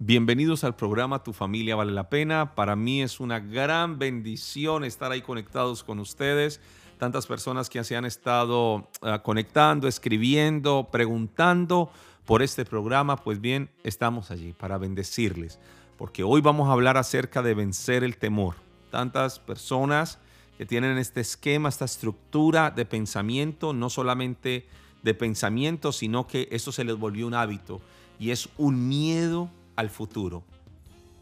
Bienvenidos al programa Tu familia vale la pena. Para mí es una gran bendición estar ahí conectados con ustedes. Tantas personas que se han estado uh, conectando, escribiendo, preguntando por este programa. Pues bien, estamos allí para bendecirles. Porque hoy vamos a hablar acerca de vencer el temor. Tantas personas que tienen este esquema, esta estructura de pensamiento, no solamente de pensamiento, sino que esto se les volvió un hábito y es un miedo al futuro.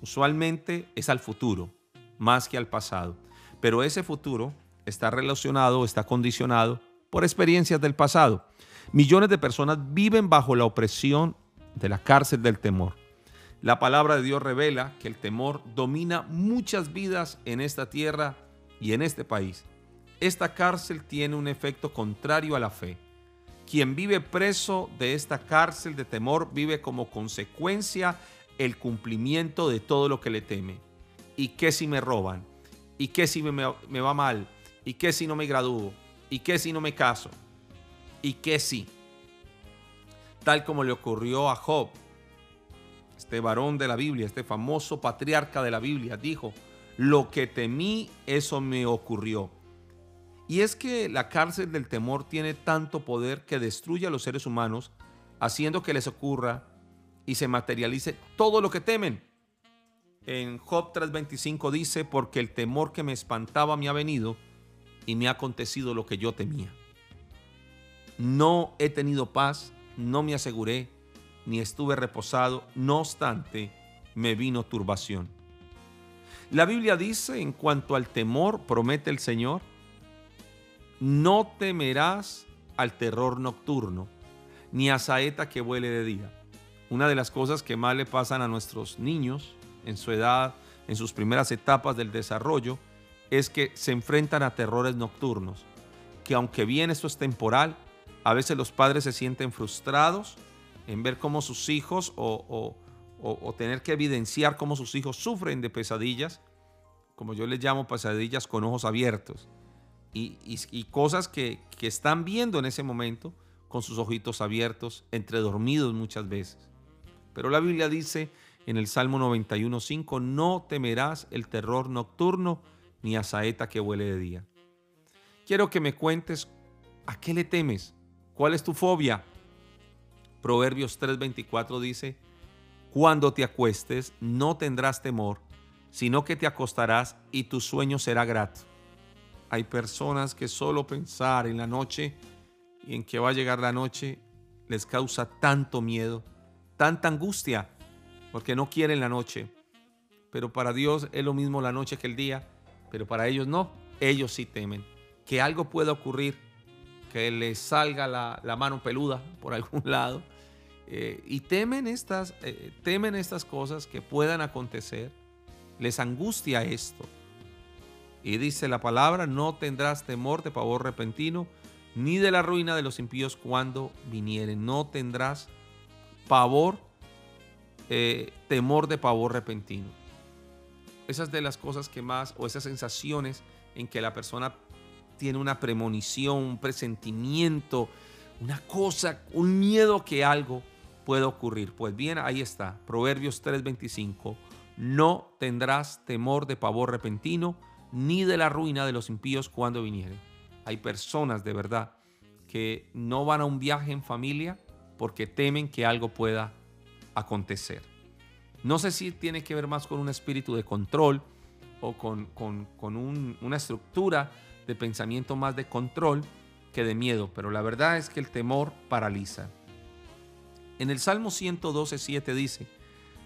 Usualmente es al futuro, más que al pasado. Pero ese futuro está relacionado, está condicionado por experiencias del pasado. Millones de personas viven bajo la opresión de la cárcel del temor. La palabra de Dios revela que el temor domina muchas vidas en esta tierra y en este país. Esta cárcel tiene un efecto contrario a la fe. Quien vive preso de esta cárcel de temor vive como consecuencia el cumplimiento de todo lo que le teme. ¿Y qué si me roban? ¿Y qué si me, me va mal? ¿Y qué si no me gradúo? ¿Y qué si no me caso? ¿Y qué si? Tal como le ocurrió a Job, este varón de la Biblia, este famoso patriarca de la Biblia, dijo, lo que temí, eso me ocurrió. Y es que la cárcel del temor tiene tanto poder que destruye a los seres humanos, haciendo que les ocurra y se materialice todo lo que temen. En Job 3:25 dice, porque el temor que me espantaba me ha venido y me ha acontecido lo que yo temía. No he tenido paz, no me aseguré, ni estuve reposado, no obstante, me vino turbación. La Biblia dice, en cuanto al temor, promete el Señor, no temerás al terror nocturno, ni a saeta que vuele de día una de las cosas que más le pasan a nuestros niños en su edad, en sus primeras etapas del desarrollo, es que se enfrentan a terrores nocturnos, que aunque bien esto es temporal, a veces los padres se sienten frustrados en ver cómo sus hijos o, tener que evidenciar cómo sus hijos sufren de pesadillas, como yo les llamo pesadillas con ojos abiertos, y, cosas que, que están viendo en ese momento con sus ojitos abiertos, entre dormidos muchas veces. Pero la Biblia dice en el Salmo 91.5, no temerás el terror nocturno ni a saeta que huele de día. Quiero que me cuentes a qué le temes, cuál es tu fobia. Proverbios 3:24 dice, cuando te acuestes no tendrás temor, sino que te acostarás y tu sueño será grato. Hay personas que solo pensar en la noche y en que va a llegar la noche les causa tanto miedo tanta angustia porque no quieren la noche. Pero para Dios es lo mismo la noche que el día, pero para ellos no. Ellos sí temen que algo pueda ocurrir, que les salga la, mano peluda por algún lado. Eh, y temen estas, eh, temen estas cosas que puedan acontecer. Les angustia esto. Y dice la palabra, no tendrás temor de pavor repentino, ni de la ruina de los impíos cuando vinieren. No tendrás pavor, eh, temor de pavor repentino. Esas de las cosas que más, o esas sensaciones en que la persona tiene una premonición, un presentimiento, una cosa, un miedo que algo puede ocurrir. Pues bien, ahí está, Proverbios 3:25. No tendrás temor de pavor repentino, ni de la ruina de los impíos cuando vinieren. Hay personas de verdad que no van a un viaje en familia porque temen que algo pueda acontecer. No sé si tiene que ver más con un espíritu de control o con, una estructura de pensamiento más de control que de miedo, pero la verdad es que el temor paraliza. En el Salmo 112, 7 dice,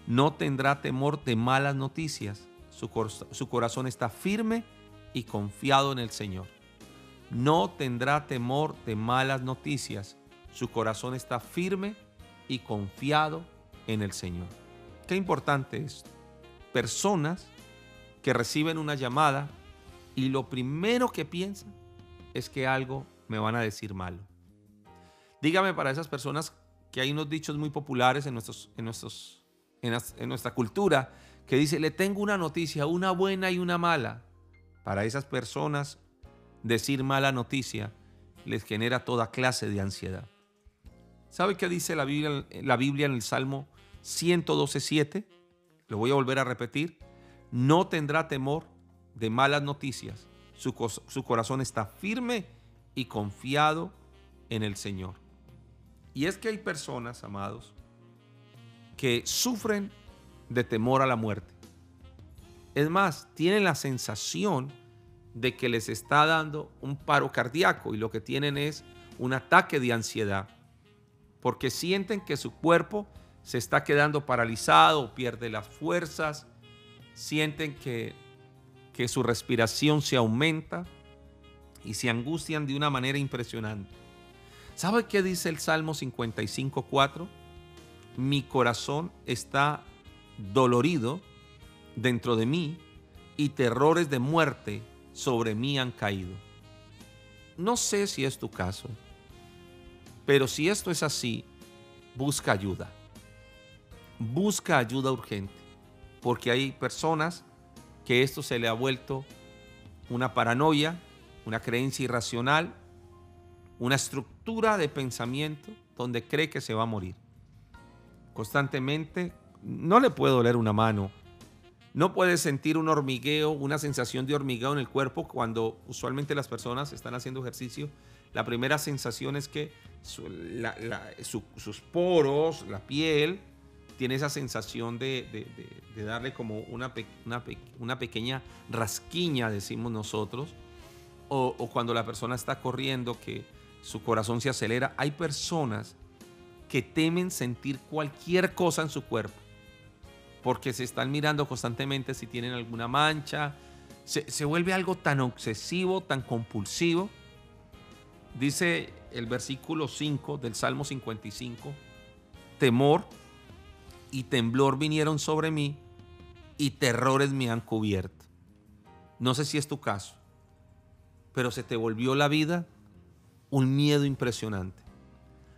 no tendrá temor de malas noticias, su, su corazón está firme y confiado en el Señor. No tendrá temor de malas noticias, su corazón está firme y confiado en el Señor. Qué importante es. Personas que reciben una llamada y lo primero que piensan es que algo me van a decir malo. Dígame para esas personas que hay unos dichos muy populares en, nuestros, en, nuestros, en nuestra cultura que dice, le tengo una noticia, una buena y una mala. Para esas personas, decir mala noticia les genera toda clase de ansiedad. ¿Sabe qué dice la Biblia, la Biblia en el Salmo 112.7? lo voy a volver a repetir, no tendrá temor de malas noticias. Su, su corazón está firme y confiado en el Señor. Y es que hay personas, amados, que sufren de temor a la muerte. Es más, tienen la sensación de que les está dando un paro cardíaco y lo que tienen es un ataque de ansiedad, porque sienten que su cuerpo se está quedando paralizado, pierde las fuerzas, sienten que, que su respiración se aumenta y se angustian de una manera impresionante. ¿Sabe qué dice el Salmo 55.4? Mi corazón está dolorido dentro de mí y terrores de muerte sobre mí han caído. No sé si es tu caso, pero si esto es así, busca ayuda. Busca ayuda urgente, porque hay personas que esto se le ha vuelto una paranoia, una creencia irracional, una estructura de pensamiento donde cree que se va a morir. Constantemente no le puede doler una mano, no puede sentir un hormigueo, una sensación de hormigueo en el cuerpo cuando usualmente las personas están haciendo ejercicio. La primera sensación es que sus poros, la piel, tiene esa sensación de, darle como una, pequeña rasquiña, decimos nosotros. O cuando la persona está corriendo, que su corazón se acelera. Hay personas que temen sentir cualquier cosa en su cuerpo porque se están mirando constantemente si tienen alguna mancha. Se, vuelve algo tan obsesivo, tan compulsivo. Dice el versículo 5 del Salmo 55, temor y temblor vinieron sobre mí y terrores me han cubierto. No sé si es tu caso, pero se te volvió la vida un miedo impresionante.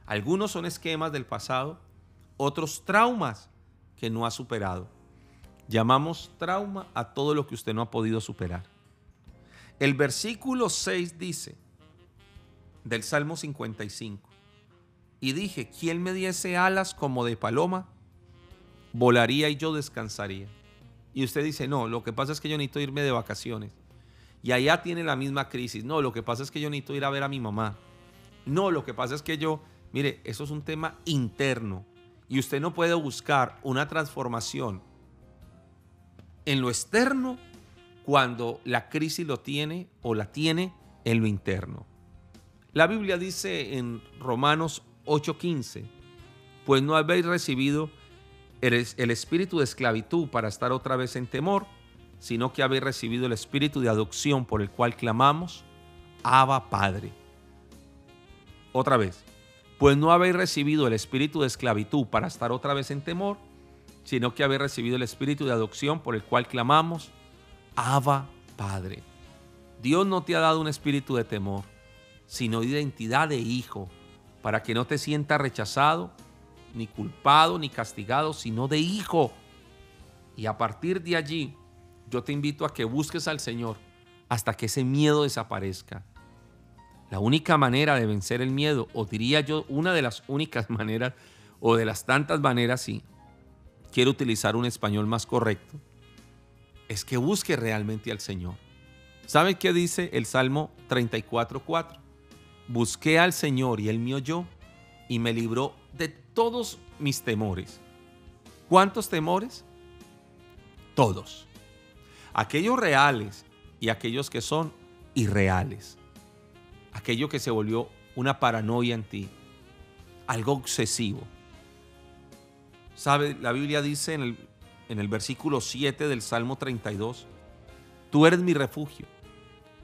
Algunos son esquemas del pasado, otros traumas que no ha superado. Llamamos trauma a todo lo que usted no ha podido superar. El versículo 6 dice del Salmo 55, y dije, ¿quién me diese alas como de paloma? Volaría y yo descansaría. Y usted dice, no, lo que pasa es que yo necesito irme de vacaciones. Y allá tiene la misma crisis. No, lo que pasa es que yo necesito ir a ver a mi mamá. No, lo que pasa es que yo, mire, eso es un tema interno. Y usted no puede buscar una transformación en lo externo cuando la crisis lo tiene o la tiene en lo interno. La Biblia dice en Romanos 8:15, pues no habéis recibido el espíritu de esclavitud para estar otra vez en temor, sino que habéis recibido el espíritu de adopción por el cual clamamos, Abba Padre. Otra vez, pues no habéis recibido el espíritu de esclavitud para estar otra vez en temor, sino que habéis recibido el espíritu de adopción por el cual clamamos, Abba Padre. Dios no te ha dado un espíritu de temor, sino de identidad de hijo, para que no te sientas rechazado, ni culpado, ni castigado, sino de hijo. Y a partir de allí, yo te invito a que busques al Señor hasta que ese miedo desaparezca la única manera de vencer el miedo, o diría yo una de las únicas maneras, o de las tantas maneras, si quiero utilizar un español más correcto, es que busque realmente al Señor. ¿Sabe qué dice el Salmo 34.4? Busqué al Señor y Él me oyó y me libró de todos mis temores. ¿Cuántos temores? Todos. Aquellos reales y aquellos que son irreales aquello que se volvió una paranoia en ti, algo obsesivo. ¿Sabe? La Biblia dice en el, en el versículo 7 del Salmo 32, tú eres mi refugio,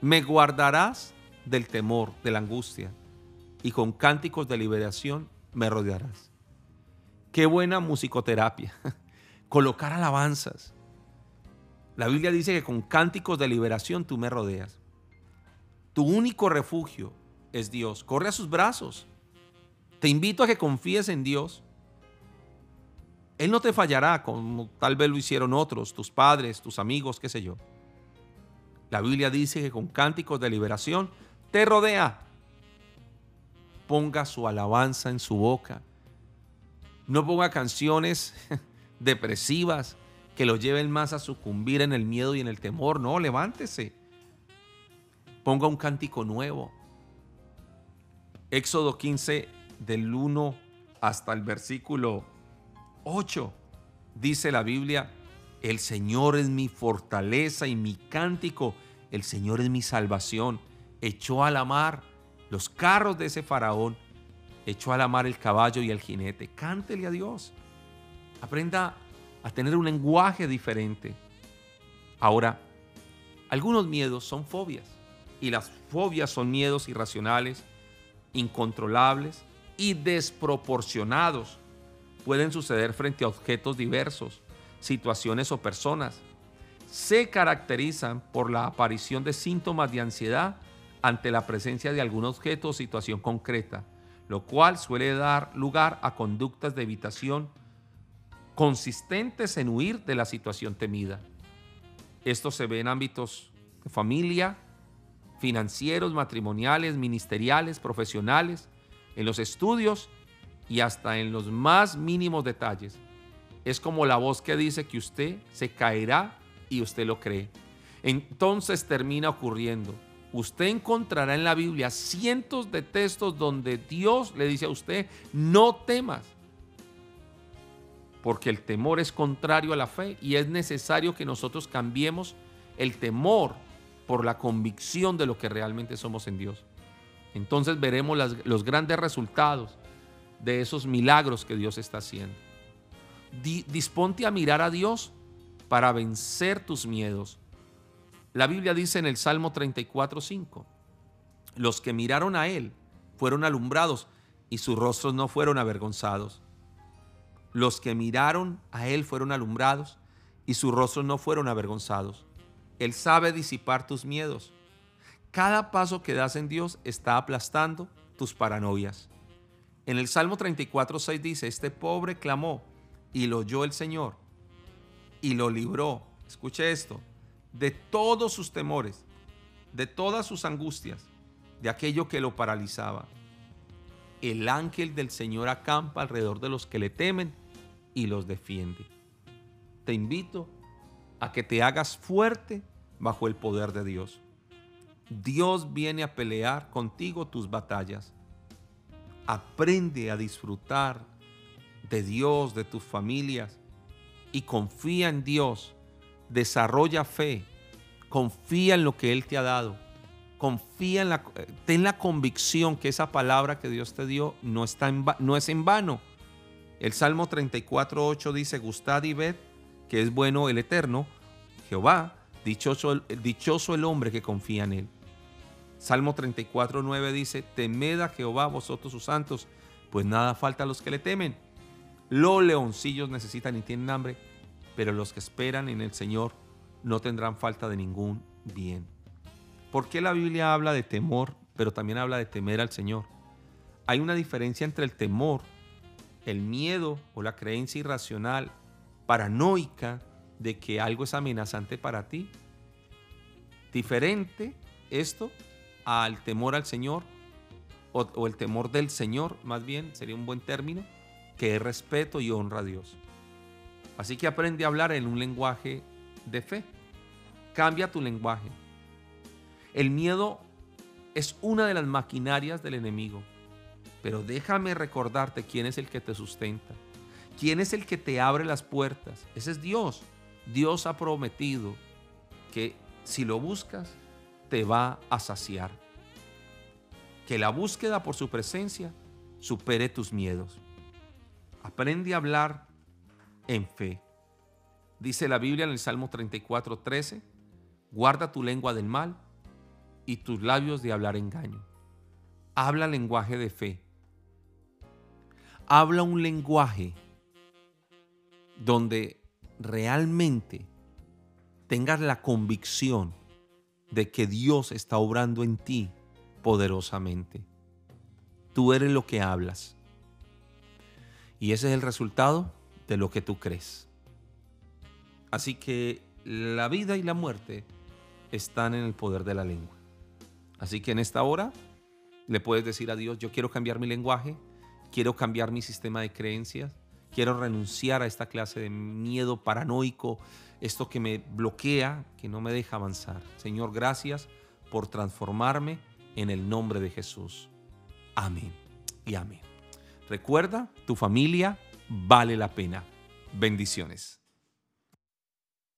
me guardarás del temor, de la angustia, y con cánticos de liberación me rodearás. Qué buena musicoterapia, colocar alabanzas. La Biblia dice que con cánticos de liberación tú me rodeas. Tu único refugio es Dios. Corre a sus brazos. Te invito a que confíes en Dios. Él no te fallará como tal vez lo hicieron otros, tus padres, tus amigos, qué sé yo. La Biblia dice que con cánticos de liberación te rodea. Ponga su alabanza en su boca. No ponga canciones depresivas que lo lleven más a sucumbir en el miedo y en el temor. No, levántese. Ponga un cántico nuevo. Éxodo 15 del 1 hasta el versículo 8 dice la Biblia, el Señor es mi fortaleza y mi cántico, el Señor es mi salvación. Echó a la mar los carros de ese faraón, echó a la mar el caballo y el jinete. Cántele a Dios. Aprenda a tener un lenguaje diferente. Ahora, algunos miedos son fobias y las fobias son miedos irracionales, incontrolables y desproporcionados. Pueden suceder frente a objetos diversos, situaciones o personas. Se caracterizan por la aparición de síntomas de ansiedad ante la presencia de algún objeto o situación concreta, lo cual suele dar lugar a conductas de evitación consistentes en huir de la situación temida. Esto se ve en ámbitos de familia, financieros, matrimoniales, ministeriales, profesionales, en los estudios y hasta en los más mínimos detalles. Es como la voz que dice que usted se caerá y usted lo cree. Entonces termina ocurriendo. Usted encontrará en la Biblia cientos de textos donde Dios le dice a usted, no temas porque el temor es contrario a la fe y es necesario que nosotros cambiemos el temor por la convicción de lo que realmente somos en Dios. Entonces veremos los grandes resultados de esos milagros que Dios está haciendo. disponte a mirar a Dios para vencer tus miedos. La Biblia dice en el Salmo 34:5, los que miraron a Él fueron alumbrados y sus rostros no fueron avergonzados. Los que miraron a Él fueron alumbrados y sus rostros no fueron avergonzados. Él sabe disipar tus miedos. Cada paso que das en Dios está aplastando tus paranoias. En el Salmo 34, 6 dice, este pobre clamó y lo oyó el Señor y lo libró. Escuche esto, de todos sus temores, de todas sus angustias, de aquello que lo paralizaba el ángel del Señor acampa alrededor de los que le temen y los defiende. Te invito a que te hagas fuerte bajo el poder de Dios. Dios viene a pelear contigo tus batallas. Aprende a disfrutar de Dios, de tus familias y confía en Dios. Desarrolla fe. Confía en lo que Él te ha dado confía en la, ten la convicción que esa palabra que Dios te dio no, está en, no es en vano. El Salmo 34.8 dice, gustad y ved que es bueno el eterno, Jehová, dichoso, dichoso el hombre que confía en él. Salmo 34.9 dice, temed a Jehová vosotros sus santos, pues nada falta a los que le temen. Los leoncillos necesitan y tienen hambre, pero los que esperan en el Señor no tendrán falta de ningún bien. ¿Por qué la Biblia habla de temor, pero también habla de temer al Señor? Hay una diferencia entre el temor, el miedo o la creencia irracional, paranoica de que algo es amenazante para ti. Diferente esto al temor al Señor o, el temor del Señor, más bien sería un buen término, que es respeto y honra a Dios. Así que aprende a hablar en un lenguaje de fe. Cambia tu lenguaje. El miedo es una de las maquinarias del enemigo. Pero déjame recordarte quién es el que te sustenta. ¿Quién es el que te abre las puertas? Ese es Dios. Dios ha prometido que si lo buscas, te va a saciar. Que la búsqueda por su presencia supere tus miedos. Aprende a hablar en fe. Dice la Biblia en el Salmo 34, 13, guarda tu lengua del mal y tus labios de hablar engaño. Habla lenguaje de fe. Habla un lenguaje donde realmente tengas la convicción de que Dios está obrando en ti poderosamente. Tú eres lo que hablas. Y ese es el resultado de lo que tú crees. Así que la vida y la muerte están en el poder de la lengua. Así que en esta hora le puedes decir a Dios, yo quiero cambiar mi lenguaje, quiero cambiar mi sistema de creencias, quiero renunciar a esta clase de miedo paranoico, esto que me bloquea, que no me deja avanzar. Señor, gracias por transformarme en el nombre de Jesús. Amén y amén. Recuerda, tu familia, vale la pena. Bendiciones.